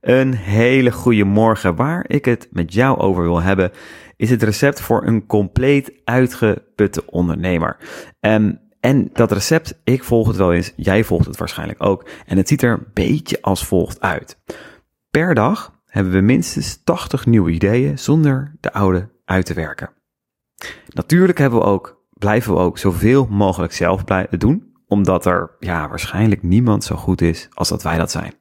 Een hele goede morgen. Waar ik het met jou over wil hebben, is het recept voor een compleet uitgeputte ondernemer. Um, en dat recept, ik volg het wel eens, jij volgt het waarschijnlijk ook. En het ziet er een beetje als volgt uit. Per dag hebben we minstens 80 nieuwe ideeën zonder de oude uit te werken. Natuurlijk hebben we ook, blijven we ook zoveel mogelijk zelf doen, omdat er ja, waarschijnlijk niemand zo goed is als dat wij dat zijn.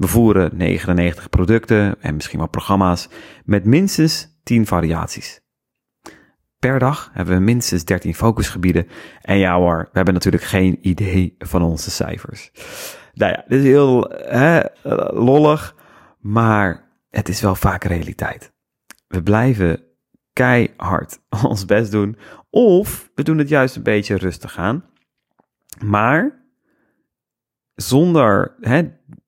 We voeren 99 producten en misschien wel programma's met minstens 10 variaties. Per dag hebben we minstens 13 focusgebieden. En ja hoor, we hebben natuurlijk geen idee van onze cijfers. Nou ja, dit is heel hè, lollig, maar het is wel vaak realiteit. We blijven keihard ons best doen. Of we doen het juist een beetje rustig aan. Maar zonder hè,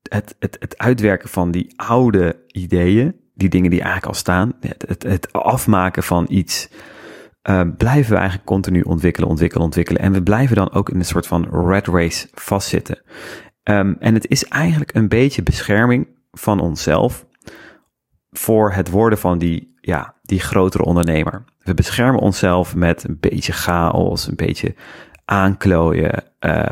het, het, het uitwerken van die oude ideeën, die dingen die eigenlijk al staan, het, het, afmaken van iets, uh, blijven we eigenlijk continu ontwikkelen, ontwikkelen, ontwikkelen. En we blijven dan ook in een soort van red race vastzitten. Um, en het is eigenlijk een beetje bescherming van onszelf voor het worden van die, ja, die grotere ondernemer. We beschermen onszelf met een beetje chaos, een beetje aanklooien, uh,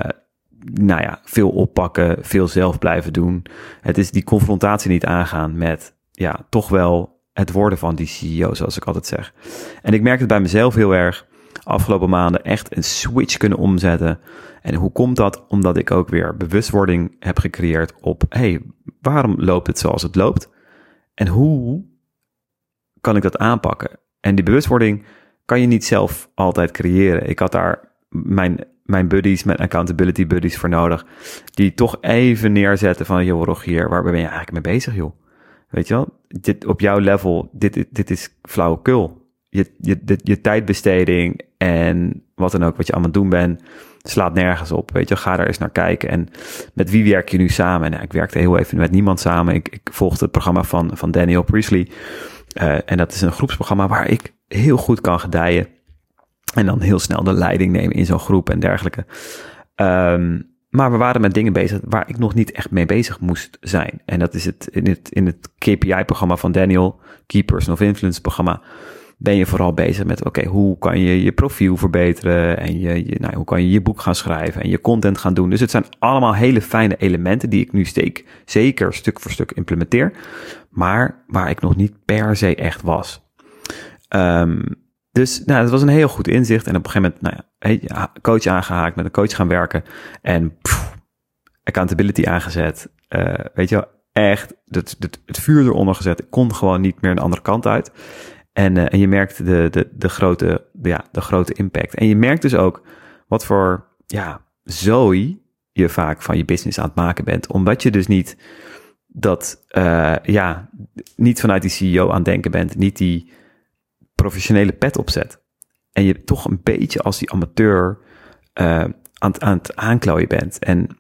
nou ja, veel oppakken, veel zelf blijven doen. Het is die confrontatie niet aangaan met, ja, toch wel het worden van die CEO, zoals ik altijd zeg. En ik merk het bij mezelf heel erg. Afgelopen maanden echt een switch kunnen omzetten. En hoe komt dat? Omdat ik ook weer bewustwording heb gecreëerd op, hey, waarom loopt het zoals het loopt? En hoe kan ik dat aanpakken? En die bewustwording kan je niet zelf altijd creëren. Ik had daar mijn mijn buddies, mijn accountability buddies voor nodig. Die toch even neerzetten van, joh Rogier, waar ben je eigenlijk mee bezig joh? Weet je wel, dit, op jouw level, dit, dit is flauwekul. Je, je, je tijdbesteding en wat dan ook, wat je het doen bent, slaat nergens op. Weet je, ga daar eens naar kijken. En met wie werk je nu samen? En ik werkte heel even met niemand samen. Ik, ik volgde het programma van, van Daniel Priestley. Uh, en dat is een groepsprogramma waar ik heel goed kan gedijen. En dan heel snel de leiding nemen in zo'n groep en dergelijke. Um, maar we waren met dingen bezig waar ik nog niet echt mee bezig moest zijn. En dat is het in het, in het KPI-programma van Daniel, Key of Influence programma. Ben je vooral bezig met, oké, hoe kan je je profiel verbeteren? En je, je, nou, hoe kan je je boek gaan schrijven en je content gaan doen? Dus het zijn allemaal hele fijne elementen die ik nu steek, zeker stuk voor stuk implementeer. Maar waar ik nog niet per se echt was. Um, dus nou, dat was een heel goed inzicht. En op een gegeven moment, nou ja, coach aangehaakt, met een coach gaan werken. En accountability aangezet. Uh, weet je wel, echt het, het, het vuur eronder gezet. Ik kon gewoon niet meer een andere kant uit. En, uh, en je merkt de, de, de, grote, ja, de grote impact. En je merkt dus ook wat voor ja, zooi je vaak van je business aan het maken bent. Omdat je dus niet dat, uh, ja, niet vanuit die CEO aan het denken bent. Niet die professionele pet opzet. En je toch een beetje als die amateur uh, aan, aan het aanklooien bent. En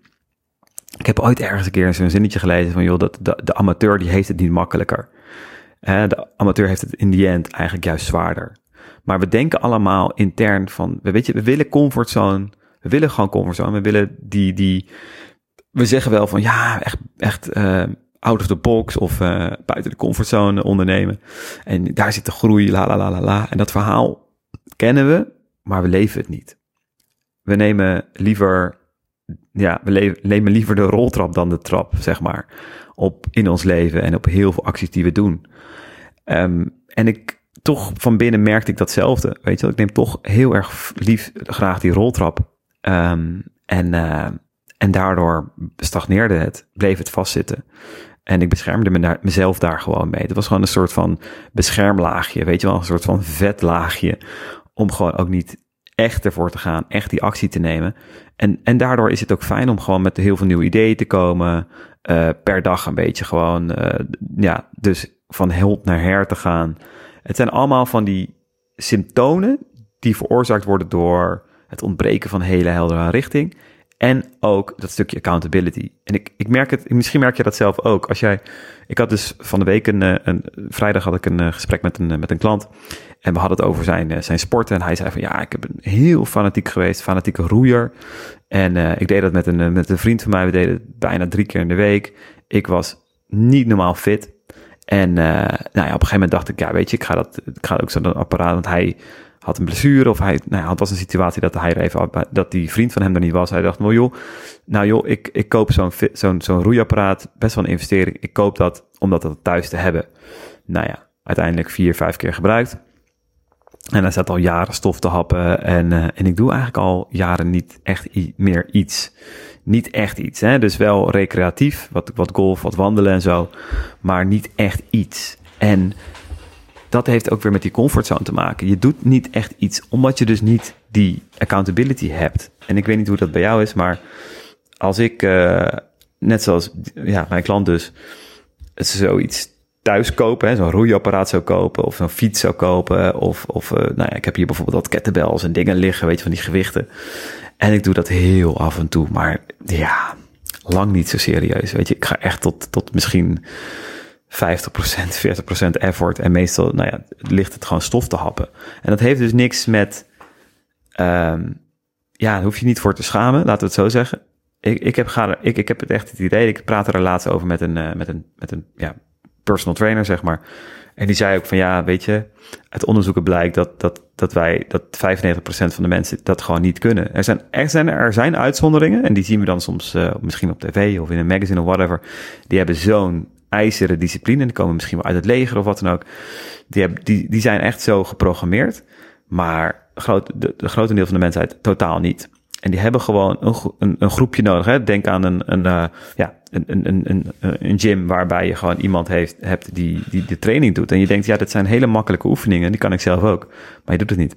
ik heb ooit ergens een keer zo'n zinnetje gelezen van, joh, dat de, amateur die heeft het niet makkelijker. Uh, de amateur heeft het in die end eigenlijk juist zwaarder. Maar we denken allemaal intern van, weet je, we willen comfortzone. We willen gewoon comfortzone. We willen die, die, we zeggen wel van, ja, echt, echt, uh, out of the box of uh, buiten de comfortzone ondernemen. En daar zit de groei, la la la la la. En dat verhaal kennen we, maar we leven het niet. We nemen liever, ja, we nemen liever de roltrap dan de trap, zeg maar, op in ons leven en op heel veel acties die we doen. Um, en ik toch van binnen merkte ik datzelfde. Weet je ik neem toch heel erg lief graag die roltrap. Um, en, uh, en daardoor stagneerde het, bleef het vastzitten. En ik beschermde me daar, mezelf daar gewoon mee. Het was gewoon een soort van beschermlaagje, weet je wel, een soort van vetlaagje. Om gewoon ook niet echt ervoor te gaan, echt die actie te nemen. En, en daardoor is het ook fijn om gewoon met heel veel nieuwe ideeën te komen. Uh, per dag een beetje gewoon, uh, ja, dus van held naar her te gaan. Het zijn allemaal van die symptomen die veroorzaakt worden door het ontbreken van hele heldere richting. En ook dat stukje accountability. En ik, ik merk het, misschien merk je dat zelf ook. Als jij, ik had dus van de week een, eh, een vrijdag had ik een eh, gesprek met een, eh, met een klant. En we hadden het over zijn, zijn sporten. En hij zei van ja, ik heb een heel fanatiek geweest, fanatieke roeier. En ik deed dat met een, met een vriend van mij. We deden het bijna drie keer in de week. Ik was niet normaal fit. En nou ja, op een gegeven moment dacht ik, ja, weet je, ik ga dat, ik ga ook zo'n apparaat, want hij had een blessure of hij, nou ja, het was een situatie dat hij er even, dat die vriend van hem er niet was. Hij dacht, nou joh, nou joh, ik, ik koop zo'n zo'n zo'n roeiapparaat, best wel een investering. Ik koop dat omdat het thuis te hebben. Nou ja, uiteindelijk vier, vijf keer gebruikt. En hij zat al jaren stof te happen en, uh, en ik doe eigenlijk al jaren niet echt meer iets. Niet echt iets, hè? dus wel recreatief, wat, wat golf, wat wandelen en zo, maar niet echt iets. En dat heeft ook weer met die comfortzone te maken. Je doet niet echt iets omdat je dus niet die accountability hebt. En ik weet niet hoe dat bij jou is, maar als ik, uh, net zoals ja, mijn klant dus, zoiets thuis kopen, zo'n roeiapparaat zou kopen, of zo'n fiets zou kopen, of, of uh, nou ja, ik heb hier bijvoorbeeld wat kettlebells en dingen liggen, weet je, van die gewichten. En ik doe dat heel af en toe, maar ja, lang niet zo serieus, weet je. Ik ga echt tot, tot misschien 50%, 40% effort. En meestal nou ja, ligt het gewoon stof te happen. En dat heeft dus niks met. Um, ja, hoef je niet voor te schamen, laten we het zo zeggen. Ik, ik, heb, ga, ik, ik heb het echt het idee. Ik praatte er laatst over met een, uh, met een, met een ja, personal trainer, zeg maar. En die zei ook van ja, weet je, uit onderzoeken blijkt dat, dat, dat wij, dat 95% van de mensen dat gewoon niet kunnen. Er zijn, er zijn, er zijn uitzonderingen en die zien we dan soms uh, misschien op tv of in een magazine of whatever. Die hebben zo'n ijzeren discipline. Die komen misschien wel uit het leger of wat dan ook. Die, hebben, die, die zijn echt zo geprogrammeerd. Maar groot, de, de grote deel van de mensheid totaal niet. En die hebben gewoon een, een, een groepje nodig. Hè? Denk aan een, een, uh, ja, een, een, een, een gym waarbij je gewoon iemand heeft, hebt die, die de training doet. En je denkt, ja, dat zijn hele makkelijke oefeningen. Die kan ik zelf ook. Maar je doet het niet.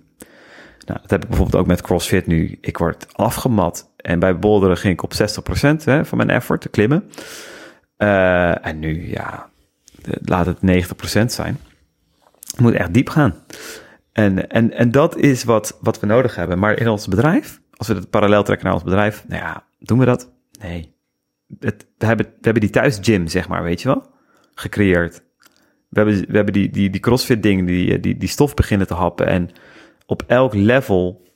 Nou, dat heb ik bijvoorbeeld ook met CrossFit nu. Ik word afgemat. En bij boulderen ging ik op 60% hè, van mijn effort te klimmen. Uh, en nu, ja, laat het 90% zijn. Moet echt diep gaan. En, en, en dat is wat, wat we nodig hebben. Maar in ons bedrijf, als we het parallel trekken naar ons bedrijf, nou ja, doen we dat? Nee. We, hebben, we hebben die thuis gym, zeg maar, weet je wel, gecreëerd. We hebben, we hebben die, die, die crossfit dingen, die, die, die stof beginnen te happen. En op elk level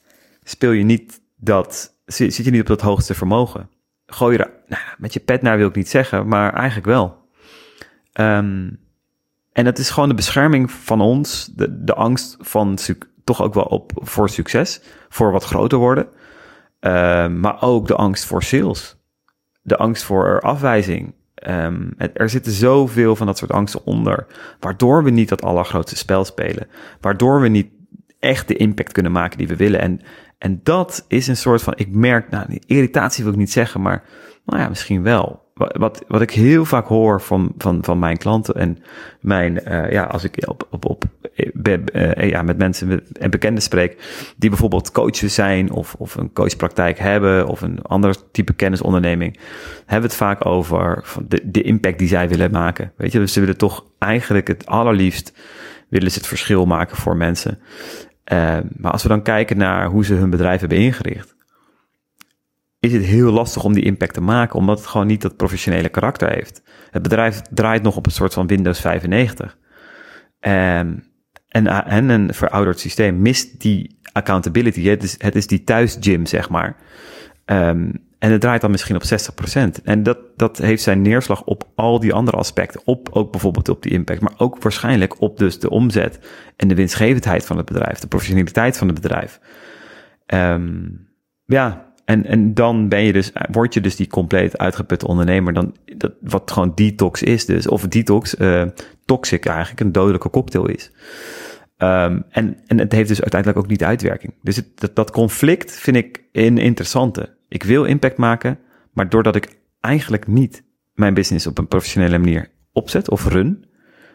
speel je niet dat, zit je niet op dat hoogste vermogen gooi je er nou, met je pet naar wil ik niet zeggen, maar eigenlijk wel. Um, en het is gewoon de bescherming van ons, de, de angst van toch ook wel op voor succes, voor wat groter worden, uh, maar ook de angst voor sales, de angst voor afwijzing. Het, er zitten zoveel van dat soort angsten onder, waardoor we niet dat allergrootste spel spelen, waardoor we niet echt de impact kunnen maken die we willen. En en dat is een soort van, ik merk, nou, irritatie wil ik niet zeggen, maar nou ja, misschien wel. Wat, wat ik heel vaak hoor van, van, van mijn klanten en mijn, uh, ja, als ik op, op, op uh, ja, met mensen en bekenden spreek, die bijvoorbeeld coaches zijn of, of een coachpraktijk hebben of een ander type kennisonderneming, hebben het vaak over de, de impact die zij willen maken. Weet je, dus ze willen toch eigenlijk het allerliefst willen ze het verschil maken voor mensen. Uh, maar als we dan kijken naar hoe ze hun bedrijf hebben ingericht, is het heel lastig om die impact te maken, omdat het gewoon niet dat professionele karakter heeft. Het bedrijf draait nog op een soort van Windows 95. Um, en, en een verouderd systeem mist die accountability. Het is, het is die thuisgym, zeg maar. Um, en het draait dan misschien op 60%. En dat, dat heeft zijn neerslag op al die andere aspecten. Op ook bijvoorbeeld op die impact, maar ook waarschijnlijk op dus de omzet en de winstgevendheid van het bedrijf, de professionaliteit van het bedrijf. Um, ja, en, en dan ben je dus, word je dus die compleet uitgeputte ondernemer, dan, dat, wat gewoon detox is dus, of detox, uh, toxic eigenlijk, een dodelijke cocktail is. Um, en, en het heeft dus uiteindelijk ook niet uitwerking. Dus het, dat, dat conflict vind ik een interessante. Ik wil impact maken, maar doordat ik eigenlijk niet mijn business op een professionele manier opzet of run,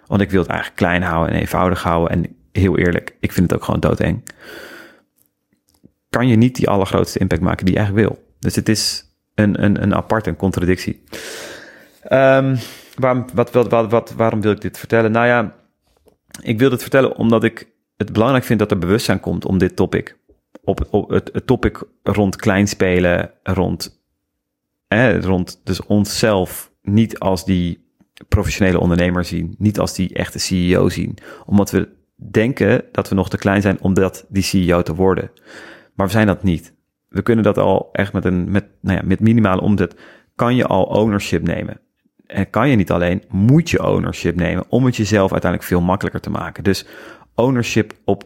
want ik wil het eigenlijk klein houden en eenvoudig houden en heel eerlijk, ik vind het ook gewoon doodeng, kan je niet die allergrootste impact maken die je eigenlijk wil. Dus het is een, een, een aparte contradictie. Um, waarom, wat, wat, waarom wil ik dit vertellen? Nou ja, ik wil dit vertellen omdat ik het belangrijk vind dat er bewustzijn komt om dit topic op, het, topic rond kleinspelen, rond, hè, rond dus onszelf niet als die professionele ondernemer zien, niet als die echte CEO zien, omdat we denken dat we nog te klein zijn om dat, die CEO te worden. Maar we zijn dat niet. We kunnen dat al echt met een met, nou ja, met minimale omzet, kan je al ownership nemen. en kan je niet alleen, moet je ownership nemen om het jezelf uiteindelijk veel makkelijker te maken. Dus ownership op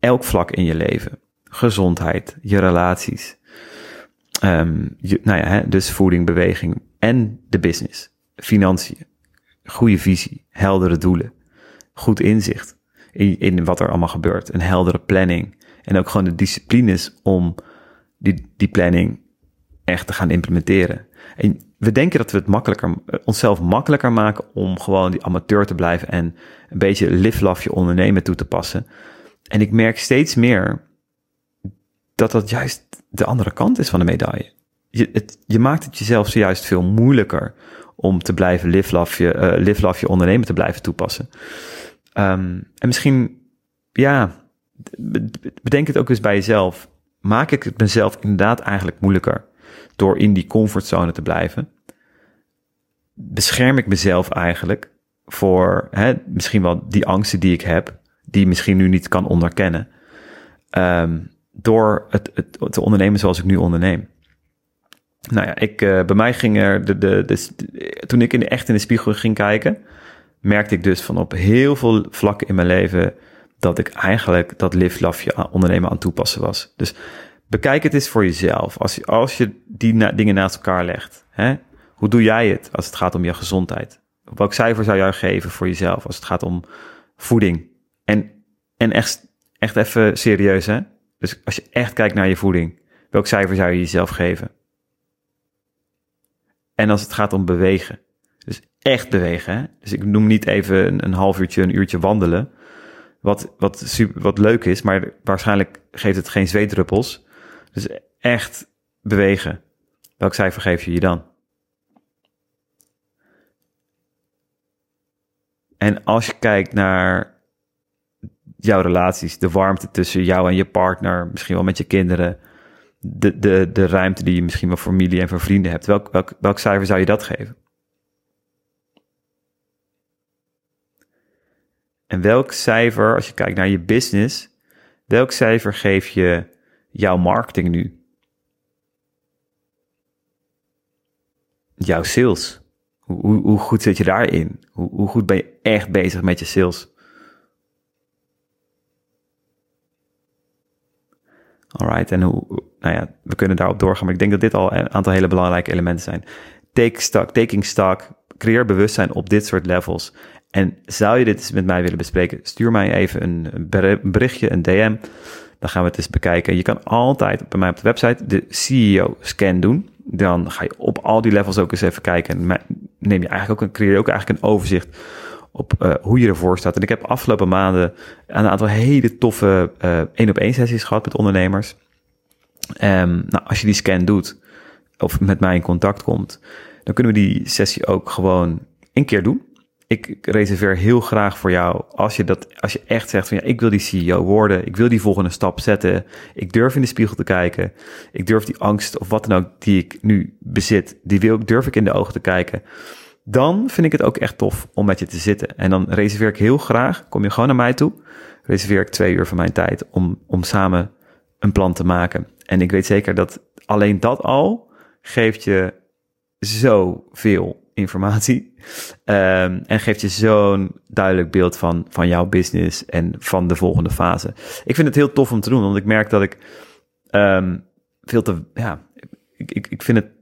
elk vlak in je leven. Gezondheid, je relaties, um, je, nou ja, hè, dus voeding, beweging en de business, financiën, goede visie, heldere doelen, goed inzicht in, wat er allemaal gebeurt, een heldere planning en ook gewoon de disciplines om die, die planning echt te gaan implementeren. En we denken dat we het makkelijker, onszelf makkelijker maken om gewoon die amateur te blijven en een beetje live ondernemen toe te passen. En ik merk steeds meer dat dat juist de andere kant is van de medaille. Je, het, je maakt het jezelf zojuist veel moeilijker om te blijven live love je, ondernemen te blijven toepassen. Um, en misschien, ja, bedenk het ook eens bij jezelf. Maak ik het mezelf inderdaad eigenlijk moeilijker door in die comfortzone te blijven? Bescherm ik mezelf eigenlijk voor hè, misschien wel die angsten die ik heb, die misschien nu niet kan onderkennen, um, door het, het, te ondernemen zoals ik nu onderneem? Nou ja, ik, uh, bij mij ging er, de, de, toen ik in echt in de spiegel ging kijken, merkte ik dus van op heel veel vlakken in mijn leven dat ik eigenlijk dat live, ondernemen aan het toepassen was. Dus bekijk het eens voor jezelf. Als je, als je die dingen naast elkaar legt, hè, hoe doe jij het als het gaat om je gezondheid? Welk cijfer zou jij geven voor jezelf als het gaat om voeding? En, en echt, echt even serieus, hè? Dus als je echt kijkt naar je voeding, welk cijfer zou je jezelf geven? En als het gaat om bewegen, dus echt bewegen, hè? Dus ik noem niet even een, een half uurtje, een uurtje wandelen, wat, wat, super, wat leuk is, maar waarschijnlijk geeft het geen zweetdruppels. Dus echt bewegen. Welk cijfer geef je je dan? En als je kijkt naar jouw relaties, de warmte tussen jou en je partner, misschien wel met je kinderen, de, de, de ruimte die je misschien wel familie en voor vrienden hebt, welk, welk, welk cijfer zou je dat geven? En welk cijfer, als je kijkt naar je business, welk cijfer geef je jouw marketing nu? Jouw sales. Hoe, hoe, hoe goed zit je daarin? Hoe, hoe goed ben je echt bezig met je sales? Alright, en hoe, nou ja, we kunnen daarop doorgaan, maar ik denk dat dit al een aantal hele belangrijke elementen zijn. Take stock, taking stock, creëer bewustzijn op dit soort levels. En zou je dit met mij willen bespreken, stuur mij even een berichtje, een DM. Dan gaan we het eens bekijken. Je kan altijd bij mij op de website de CEO-scan doen. Dan ga je op al die levels ook eens even kijken. En neem je eigenlijk ook een, creëer ook eigenlijk een overzicht op uh, hoe je ervoor staat. En ik heb afgelopen maanden een aantal hele toffe uh, één-op-één sessies gehad met ondernemers. Um, nou, als je die scan doet of met mij in contact komt, dan kunnen we die sessie ook gewoon een keer doen ik reserveer heel graag voor jou als je dat, als je echt zegt van ja, ik wil die CEO worden, ik wil die volgende stap zetten, ik durf in de spiegel te kijken, ik durf die angst of wat dan ook die ik nu bezit, die wil, durf ik in de ogen te kijken. Dan vind ik het ook echt tof om met je te zitten. En dan reserveer ik heel graag, kom je gewoon naar mij toe, reserveer ik twee uur van mijn tijd om, om samen een plan te maken. En ik weet zeker dat alleen dat al geeft je zoveel informatie. Um, en geeft je zo'n duidelijk beeld van, van jouw business en van de volgende fase. Ik vind het heel tof om te doen, want ik merk dat ik um, veel te. Ja, ik, ik, ik vind het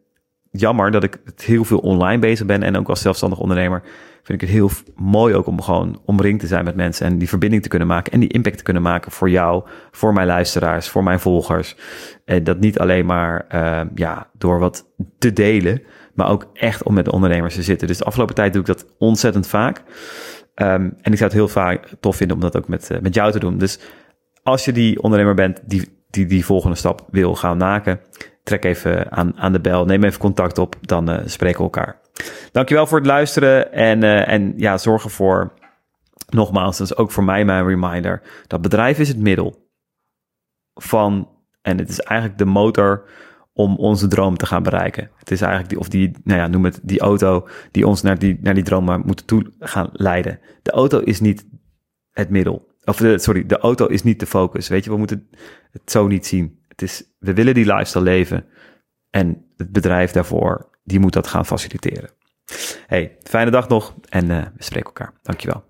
jammer dat ik het heel veel online bezig ben. En ook als zelfstandig ondernemer vind ik het heel mooi ook om gewoon omringd te zijn met mensen. En die verbinding te kunnen maken en die impact te kunnen maken voor jou, voor mijn luisteraars, voor mijn volgers. En dat niet alleen maar uh, ja, door wat te delen, maar ook echt om met de ondernemers te zitten. Dus de afgelopen tijd doe ik dat ontzettend vaak. Um, en ik zou het heel vaak tof vinden om dat ook met, uh, met jou te doen. Dus als je die ondernemer bent die die, die volgende stap wil gaan maken, trek even aan, aan de bel. Neem even contact op, dan uh, spreken we elkaar. Dankjewel voor het luisteren en, uh, en ja, zorg ervoor, nogmaals, dat is ook voor mij mijn reminder, dat bedrijf is het middel van, en het is eigenlijk de motor om onze droom te gaan bereiken. Het is eigenlijk die, of die, nou ja, noem het die auto die ons naar die, naar die droom moet toe gaan leiden. De auto is niet het middel. Of sorry, de auto is niet de focus. Weet je, we moeten het zo niet zien. Het is, we willen die lifestyle leven. En het bedrijf daarvoor, die moet dat gaan faciliteren. Hey, fijne dag nog en uh, we spreken elkaar. Dankjewel.